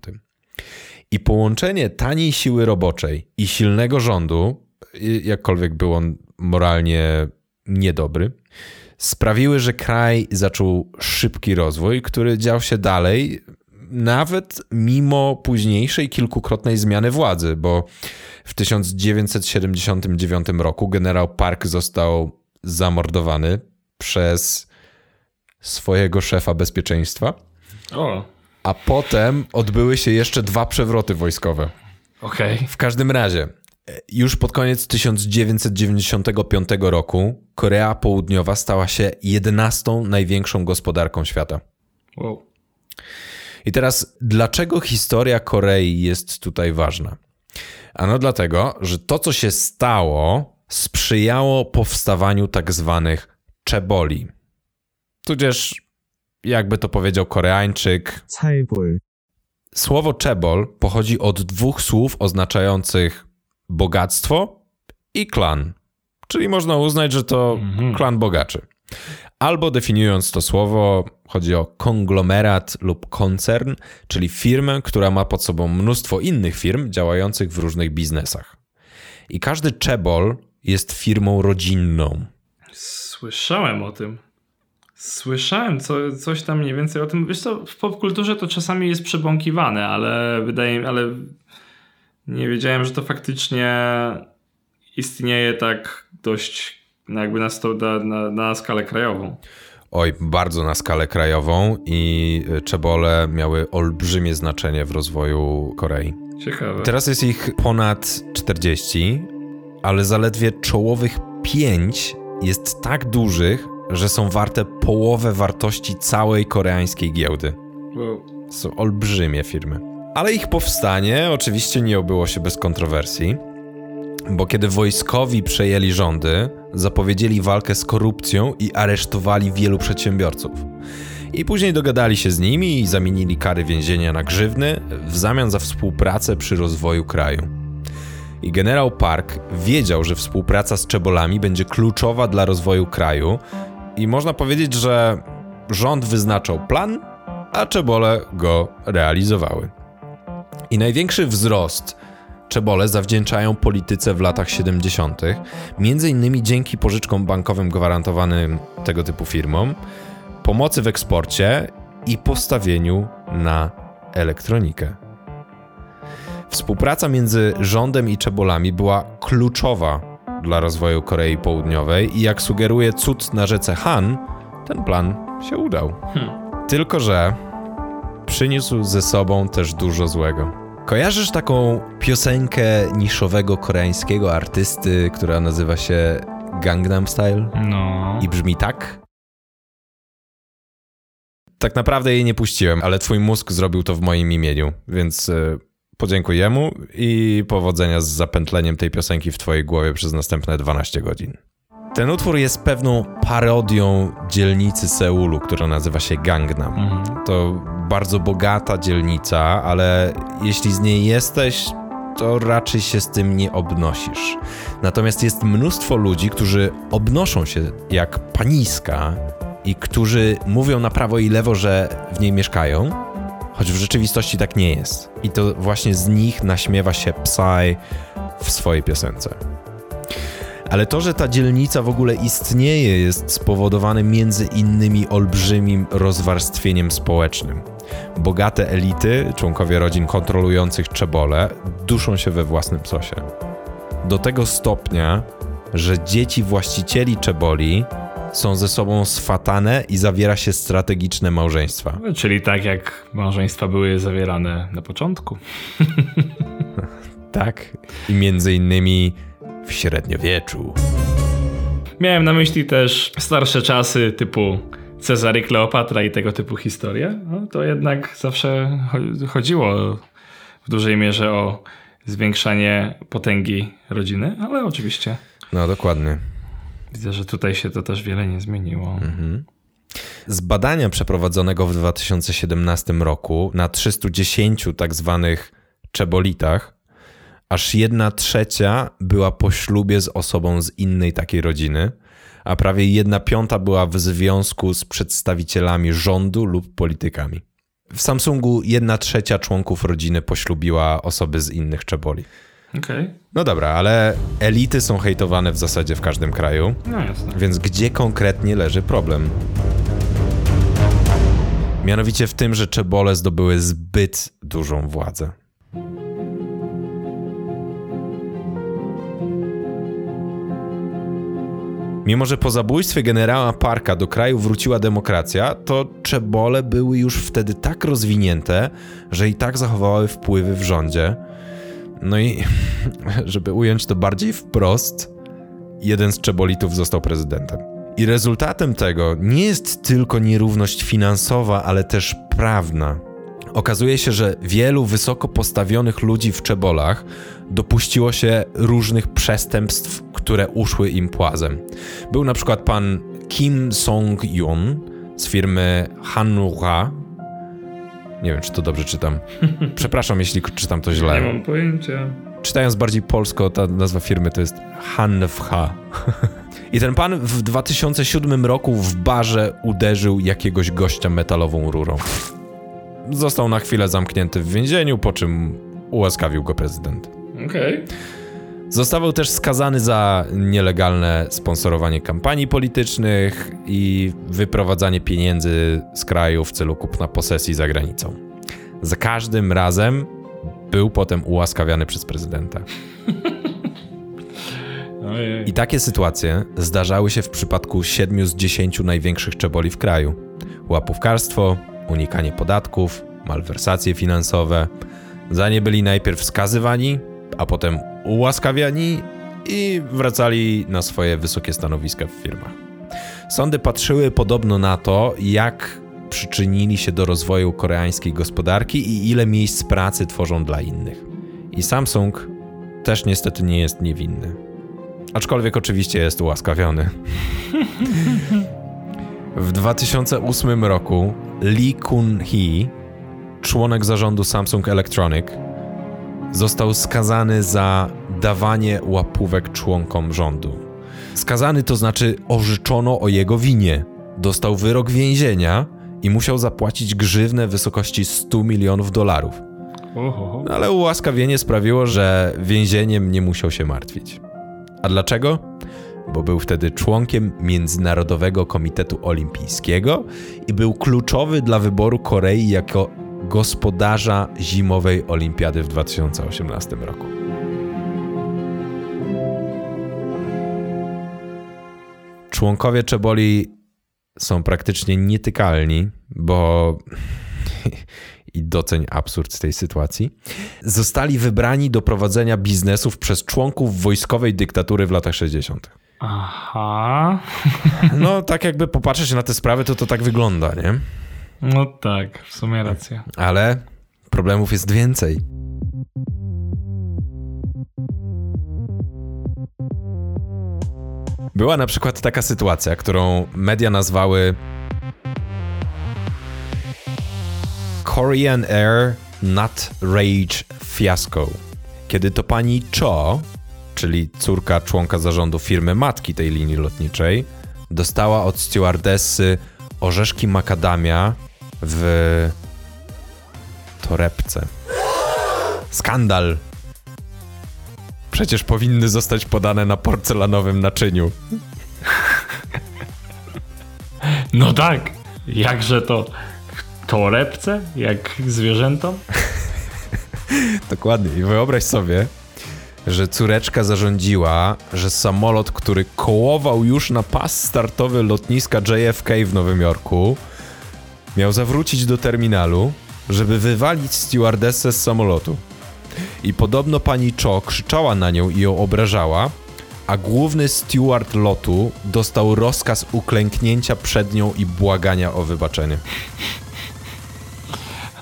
I połączenie taniej siły roboczej i silnego rządu, i- jakkolwiek był on moralnie niedobry, sprawiły, że kraj zaczął szybki rozwój, który dział się dalej, nawet mimo późniejszej kilkukrotnej zmiany władzy, bo w 1979 roku generał Park został zamordowany przez swojego szefa bezpieczeństwa, O, a potem odbyły się jeszcze dwa przewroty wojskowe. okej. W każdym razie, już pod koniec 1995 roku Korea Południowa stała się 11 największą gospodarką świata. Wow. I teraz, dlaczego historia Korei jest tutaj ważna? Ano dlatego, że to, co się stało, sprzyjało powstawaniu tak zwanych czeboli. Tudzież, jakby to powiedział Koreańczyk, Cajbol. Słowo czebol pochodzi od dwóch słów oznaczających bogactwo i klan. Czyli można uznać, że to mhm. klan bogaczy. Albo definiując to słowo, chodzi o konglomerat lub koncern, czyli firmę, która ma pod sobą mnóstwo innych firm działających w różnych biznesach. I każdy czebol jest firmą rodzinną. Słyszałem o tym. Słyszałem co, coś tam mniej więcej o tym. Wiesz co, w popkulturze to czasami jest przebąkiwane, ale wydaje mi ale nie wiedziałem, że to faktycznie istnieje tak dość jakby na, na, na, na skalę krajową. Oj, bardzo na skalę krajową i czebole miały olbrzymie znaczenie w rozwoju Korei. Ciekawe. Teraz jest ich ponad 40, ale zaledwie czołowych 5 jest tak dużych, że są warte połowę wartości całej koreańskiej giełdy. Wow. Są olbrzymie firmy. Ale ich powstanie oczywiście nie obyło się bez kontrowersji, bo kiedy wojskowi przejęli rządy, zapowiedzieli walkę z korupcją i aresztowali wielu przedsiębiorców. I później dogadali się z nimi i zamienili kary więzienia na grzywny w zamian za współpracę przy rozwoju kraju. I generał Park wiedział, że współpraca z Czebolami będzie kluczowa dla rozwoju kraju i można powiedzieć, że rząd wyznaczał plan, a czebole go realizowały. I największy wzrost czebole zawdzięczają polityce w latach 70., między innymi dzięki pożyczkom bankowym gwarantowanym tego typu firmom, pomocy w eksporcie i postawieniu na elektronikę. Współpraca między rządem i czebolami była kluczowa dla rozwoju Korei Południowej i jak sugeruje cud na rzece Han, ten plan się udał. Hmm. Tylko, że przyniósł ze sobą też dużo złego. Kojarzysz taką piosenkę niszowego koreańskiego artysty, która nazywa się Gangnam Style? No. I brzmi tak? Tak naprawdę jej nie puściłem, ale twój mózg zrobił to w moim imieniu, więc y, podziękuję mu i powodzenia z zapętleniem tej piosenki w twojej głowie przez następne 12 godzin. Ten utwór jest pewną parodią dzielnicy Seulu, która nazywa się Gangnam. Mhm. To bardzo bogata dzielnica, ale jeśli z niej jesteś, to raczej się z tym nie obnosisz. Natomiast jest mnóstwo ludzi, którzy obnoszą się jak paniska i którzy mówią na prawo i lewo, że w niej mieszkają, choć w rzeczywistości tak nie jest. I to właśnie z nich naśmiewa się Psy w swojej piosence. Ale to, że ta dzielnica w ogóle istnieje, jest spowodowane między innymi olbrzymim rozwarstwieniem społecznym. Bogate elity, członkowie rodzin kontrolujących czebole, duszą się we własnym sosie. Do tego stopnia, że dzieci właścicieli czeboli są ze sobą swatane i zawiera się strategiczne małżeństwa. Czyli tak jak małżeństwa były zawierane na początku. tak. I między innymi w średniowieczu. Miałem na myśli też starsze czasy typu Cezary Kleopatra i tego typu historie. No, to jednak zawsze chodziło w dużej mierze o zwiększanie potęgi rodziny, ale oczywiście. No dokładnie. Widzę, że tutaj się to też wiele nie zmieniło. Mhm. Z badania przeprowadzonego w 2017 roku na 310 tak zwanych czebolitach, aż jedna trzecia była po ślubie z osobą z innej takiej rodziny, a prawie jedna piąta była w związku z przedstawicielami rządu lub politykami. W Samsungu jedna trzecia członków rodziny poślubiła osoby z innych czeboli. Okay. No dobra, ale elity są hejtowane w zasadzie w każdym kraju. No jasne. Więc gdzie konkretnie leży problem? Mianowicie w tym, że czebole zdobyły zbyt dużą władzę. Mimo, że po zabójstwie generała Parka do kraju wróciła demokracja, to czebole były już wtedy tak rozwinięte, że i tak zachowały wpływy w rządzie, no i żeby ująć to bardziej wprost, jeden z czebolitów został prezydentem. I rezultatem tego nie jest tylko nierówność finansowa, ale też prawna. Okazuje się, że wielu wysoko postawionych ludzi w czebolach dopuściło się różnych przestępstw, które uszły im płazem. Był na przykład pan Kim Song-yun z firmy Hanwha, nie wiem, czy to dobrze czytam. Przepraszam, jeśli czytam to źle. Nie mam pojęcia. Czytając bardziej polsko, ta nazwa firmy to jest Hanwha. I ten pan w 2007 roku w barze uderzył jakiegoś gościa metalową rurą. Został na chwilę zamknięty w więzieniu, po czym ułaskawił go prezydent. Okej. Okay. Zostawał też skazany za nielegalne sponsorowanie kampanii politycznych i wyprowadzanie pieniędzy z kraju w celu kupna posesji za granicą. Za każdym razem był potem ułaskawiany przez prezydenta. I takie sytuacje zdarzały się w przypadku 7 z 10 największych czeboli w kraju. Łapówkarstwo, unikanie podatków, malwersacje finansowe. Za nie byli najpierw skazywani, a potem ułaskawiani i wracali na swoje wysokie stanowiska w firmach. Sądy patrzyły podobno na to, jak przyczynili się do rozwoju koreańskiej gospodarki i ile miejsc pracy tworzą dla innych. I Samsung też niestety nie jest niewinny. Aczkolwiek oczywiście jest ułaskawiony. W 2008 roku Lee Kun-hee, członek zarządu Samsung Electronic, został skazany za dawanie łapówek członkom rządu. Skazany to znaczy orzeczono o jego winie. Dostał wyrok więzienia i musiał zapłacić grzywnę w wysokości 100 milionów dolarów. No, ale ułaskawienie sprawiło, że więzieniem nie musiał się martwić. A dlaczego? Bo był wtedy członkiem Międzynarodowego Komitetu Olimpijskiego i był kluczowy dla wyboru Korei jako gospodarza zimowej olimpiady w 2018 roku. Członkowie Czeboli są praktycznie nietykalni, bo i doceń absurd tej sytuacji, zostali wybrani do prowadzenia biznesów przez członków wojskowej dyktatury w latach 60. Aha. No, tak jakby popatrzeć na te sprawy, to to tak wygląda, nie? No tak, w sumie racja. Ale problemów jest więcej. Była na przykład taka sytuacja, którą media nazwały Korean Air Nut Rage Fiasco. Kiedy to pani Cho, czyli córka członka zarządu firmy matki tej linii lotniczej, dostała od stewardessy orzeszki makadamia w torebce. Skandal! Przecież powinny zostać podane na porcelanowym naczyniu. No tak. Jakże to w torebce? Jak zwierzętom? Dokładnie. I wyobraź sobie, że córeczka zarządziła, że samolot, który kołował już na pas startowy lotniska JFK w Nowym Jorku, miał zawrócić do terminalu, żeby wywalić stewardessę z samolotu. I podobno pani Cho krzyczała na nią i ją obrażała, a główny steward lotu dostał rozkaz uklęknięcia przed nią i błagania o wybaczenie.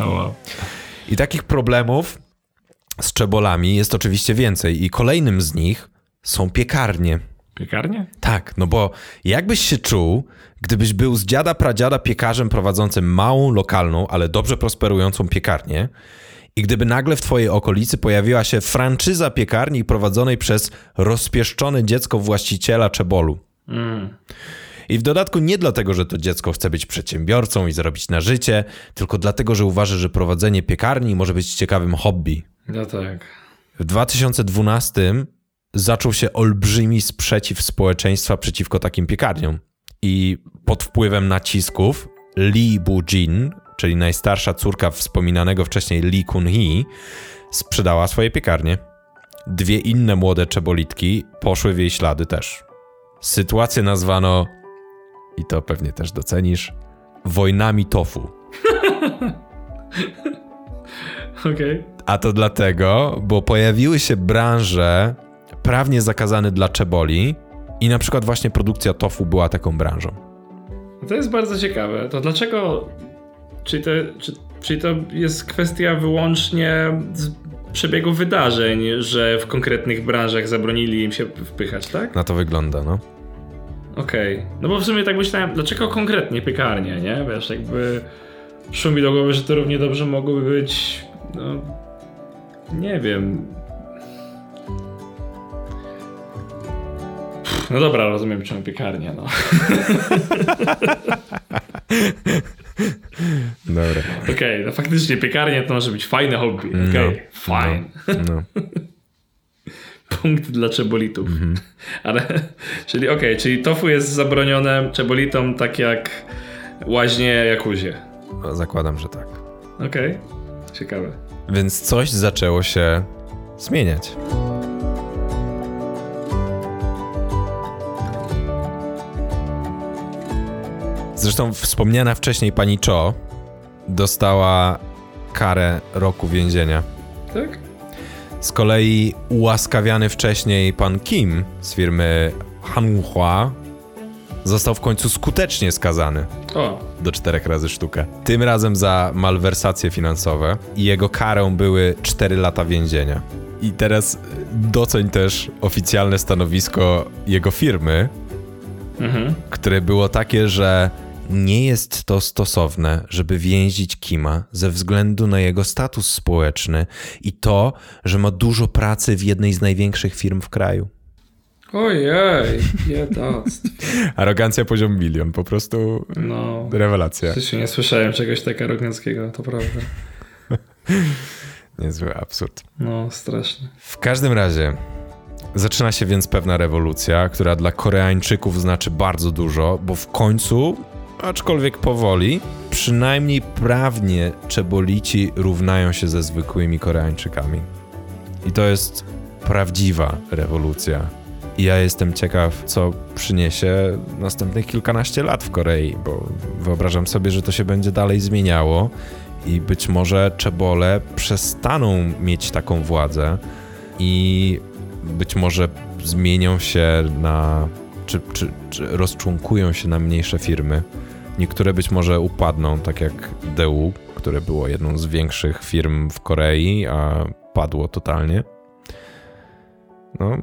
Wow. I takich problemów z czebolami jest oczywiście więcej, i kolejnym z nich są piekarnie. Piekarnie? Tak, no bo jakbyś się czuł, gdybyś był z dziada pradziada piekarzem prowadzącym małą, lokalną, ale dobrze prosperującą piekarnię i gdyby nagle w twojej okolicy pojawiła się franczyza piekarni prowadzonej przez rozpieszczone dziecko właściciela czebolu. I w dodatku nie dlatego, że to dziecko chce być przedsiębiorcą i zarobić na życie, tylko dlatego, że uważa, że prowadzenie piekarni może być ciekawym hobby. No tak. W 2012 zaczął się olbrzymi sprzeciw społeczeństwa przeciwko takim piekarniom. I pod wpływem nacisków Lee Bu-jin, czyli najstarsza córka wspominanego wcześniej Lee Kun-hee, sprzedała swoje piekarnie. Dwie inne młode czebolitki poszły w jej ślady też. Sytuację nazwano, i to pewnie też docenisz, wojnami tofu. Okej. A to dlatego, bo pojawiły się branże prawnie zakazane dla czeboli i na przykład właśnie produkcja tofu była taką branżą. To jest bardzo ciekawe. To dlaczego. Czyli to, czy, czyli to jest kwestia wyłącznie przebiegu wydarzeń, że w konkretnych branżach zabronili im się wpychać, tak? Na to wygląda, no. Okej. No bo w sumie tak myślałem, dlaczego konkretnie piekarnie, nie? Wiesz, jakby szło mi do głowy, że to równie dobrze mogłoby być, no, nie wiem. No dobra, rozumiem czemu piekarnia, no. Dobra. Okej, no faktycznie piekarnia to może być fajne hobby, okej, fine. No. Punkt dla czebolitów. Ale, czyli okej, czyli tofu jest zabronione czebolitom tak jak łaźnie jakuzie. no, Zakładam, że tak. Okej, ciekawe. Więc coś zaczęło się zmieniać. Zresztą wspomniana wcześniej pani Cho dostała karę roku więzienia. Tak? Z kolei ułaskawiany wcześniej pan Kim z firmy Hanwha został w końcu skutecznie skazany O, do czterech razy sztukę. Tym razem za malwersacje finansowe i jego karą były 4 lata więzienia. I teraz doceń też oficjalne stanowisko jego firmy, mhm. które było takie, że nie jest to stosowne, żeby więzić Kima ze względu na jego status społeczny i to, że ma dużo pracy w jednej z największych firm w kraju. Ojej, biedactwo. Arogancja poziom milion, po prostu No. rewelacja. Przecież nie słyszałem czegoś tak aroganckiego, to prawda. Niezły absurd. No, strasznie. W każdym razie zaczyna się więc pewna rewolucja, która dla Koreańczyków znaczy bardzo dużo, bo w końcu, aczkolwiek powoli, przynajmniej prawnie czebolici równają się ze zwykłymi Koreańczykami. I to jest prawdziwa rewolucja. I ja jestem ciekaw, co przyniesie następnych kilkanaście lat w Korei, bo wyobrażam sobie, że to się będzie dalej zmieniało i być może czebole przestaną mieć taką władzę i być może zmienią się na. Czy, czy, czy rozczłonkują się na mniejsze firmy. Niektóre być może upadną, tak jak DU, które było jedną z większych firm w Korei, a padło totalnie. No,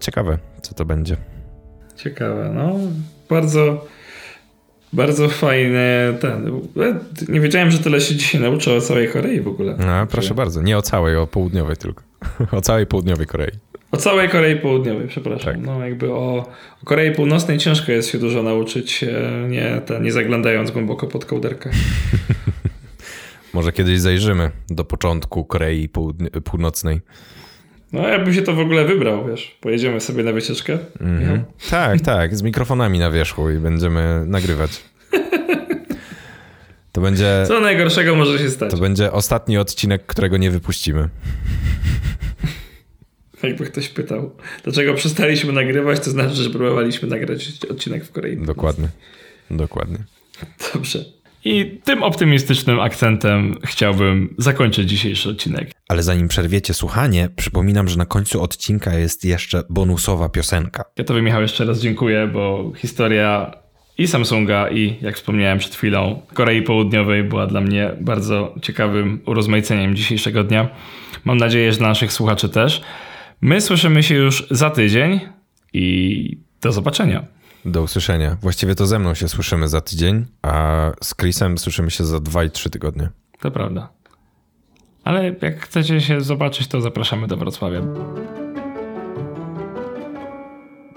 ciekawe, co to będzie. Ciekawe, no. Bardzo, bardzo fajny ten. Nie wiedziałem, że tyle się dzisiaj nauczę o całej Korei w ogóle. No, proszę bardzo. Nie o całej, o południowej tylko. O całej południowej Korei. O całej Korei Południowej, przepraszam. Tak. No jakby o, o Korei Północnej ciężko jest się dużo nauczyć, e, nie, te, nie zaglądając głęboko pod kołderkę. Może kiedyś zajrzymy do początku Korei Północnej. No jakbym się to w ogóle wybrał, wiesz, pojedziemy sobie na wycieczkę. Mhm. Tak, tak, z mikrofonami na wierzchu i będziemy nagrywać. To będzie, Co najgorszego może się stać? to będzie ostatni odcinek, którego nie wypuścimy. Jakby ktoś pytał, dlaczego przestaliśmy nagrywać, to znaczy, że próbowaliśmy nagrać odcinek w Korei. Dokładnie. Dokładnie. Dobrze. I tym optymistycznym akcentem chciałbym zakończyć dzisiejszy odcinek. Ale zanim przerwiecie słuchanie, przypominam, że na końcu odcinka jest jeszcze bonusowa piosenka. Ja tobie, Michał, jeszcze raz dziękuję, bo historia i Samsunga, i jak wspomniałem przed chwilą, Korei Południowej była dla mnie bardzo ciekawym urozmaiceniem dzisiejszego dnia. Mam nadzieję, że dla naszych słuchaczy też. My słyszymy się już za tydzień i do zobaczenia. Do usłyszenia. Właściwie to ze mną się słyszymy za tydzień, a z Chrisem słyszymy się za 2 i 3 tygodnie. To prawda. Ale jak chcecie się zobaczyć, to zapraszamy do Wrocławia.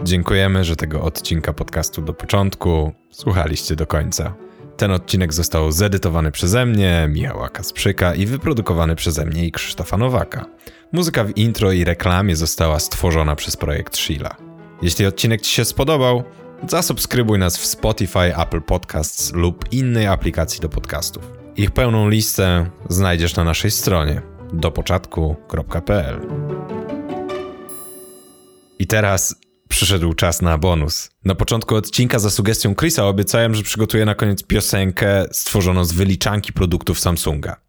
Dziękujemy, że tego odcinka podcastu do początku słuchaliście do końca. Ten odcinek został zedytowany przeze mnie, Michała Kasprzyka i wyprodukowany przeze mnie i Krzysztofa Nowaka. Muzyka w intro i reklamie została stworzona przez projekt Sheila. Jeśli odcinek Ci się spodobał, zasubskrybuj nas w Spotify, Apple Podcasts lub innej aplikacji do podcastów. Ich pełną listę znajdziesz na naszej stronie dopoczatku.pl. I teraz przyszedł czas na bonus. Na początku odcinka za sugestią Chrisa obiecałem, że przygotuję na koniec piosenkę stworzoną z wyliczanki produktów Samsunga.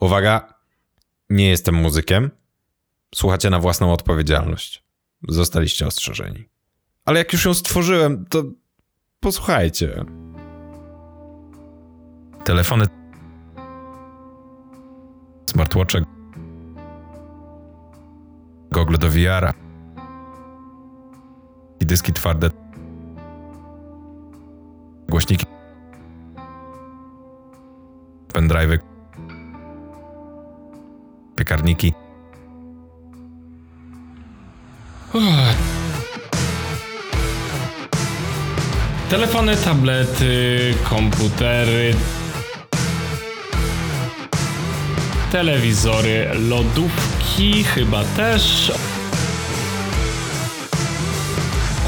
Uwaga, nie jestem muzykiem. Słuchacie na własną odpowiedzialność. Zostaliście ostrzeżeni. Ale jak już ją stworzyłem, to posłuchajcie. Telefony, smartwatche, gogle do VR-a i dyski twarde, głośniki, pendrive'y, piekarniki. Telefony, tablety, komputery, telewizory, lodówki chyba też.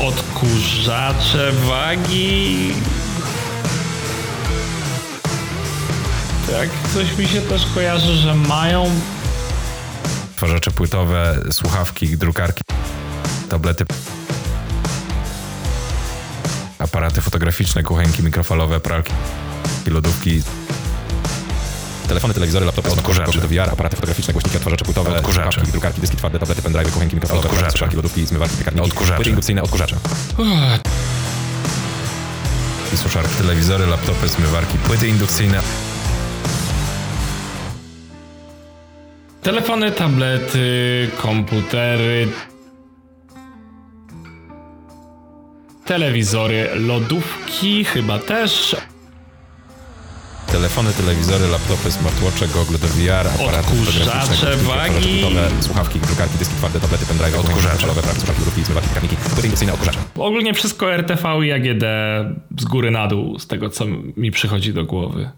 Odkurzacze wagi. Tak, coś mi się też kojarzy, że mają Twarzacze płytowe, słuchawki, drukarki, tablety, aparaty fotograficzne, kuchenki mikrofalowe, pralki, lodówki, telefony, telewizory, laptopy, odkurzacze do VR, aparaty fotograficzne, głośniki, odtwarzacze płytowe, Odkurzacze. słuchawki, drukarki, dyski twarde, tablety, pendrive, kuchenki mikrofalowe, Odkurzacze. pralki, lodówki, zmywarki, piekarniki, Odkurzacze. płyty indukcyjne, odkurzacze. I suszarki, telewizory, laptopy, zmywarki, płyty indukcyjne, telefony, tablety, komputery, telewizory, lodówki chyba też. telefony, telewizory, laptopy, smartwatche, gogle do VR, aparaty fotograficzne, wagi. słuchawki, drukarki, dyski twarde, tablety, pendrive, odkurzacze, prawy, słuchawki, lufki, zmywarki, karniki, indukcyjne, odkurzacze. Ogólnie wszystko RTV i AGD z góry na dół, z tego co mi przychodzi do głowy.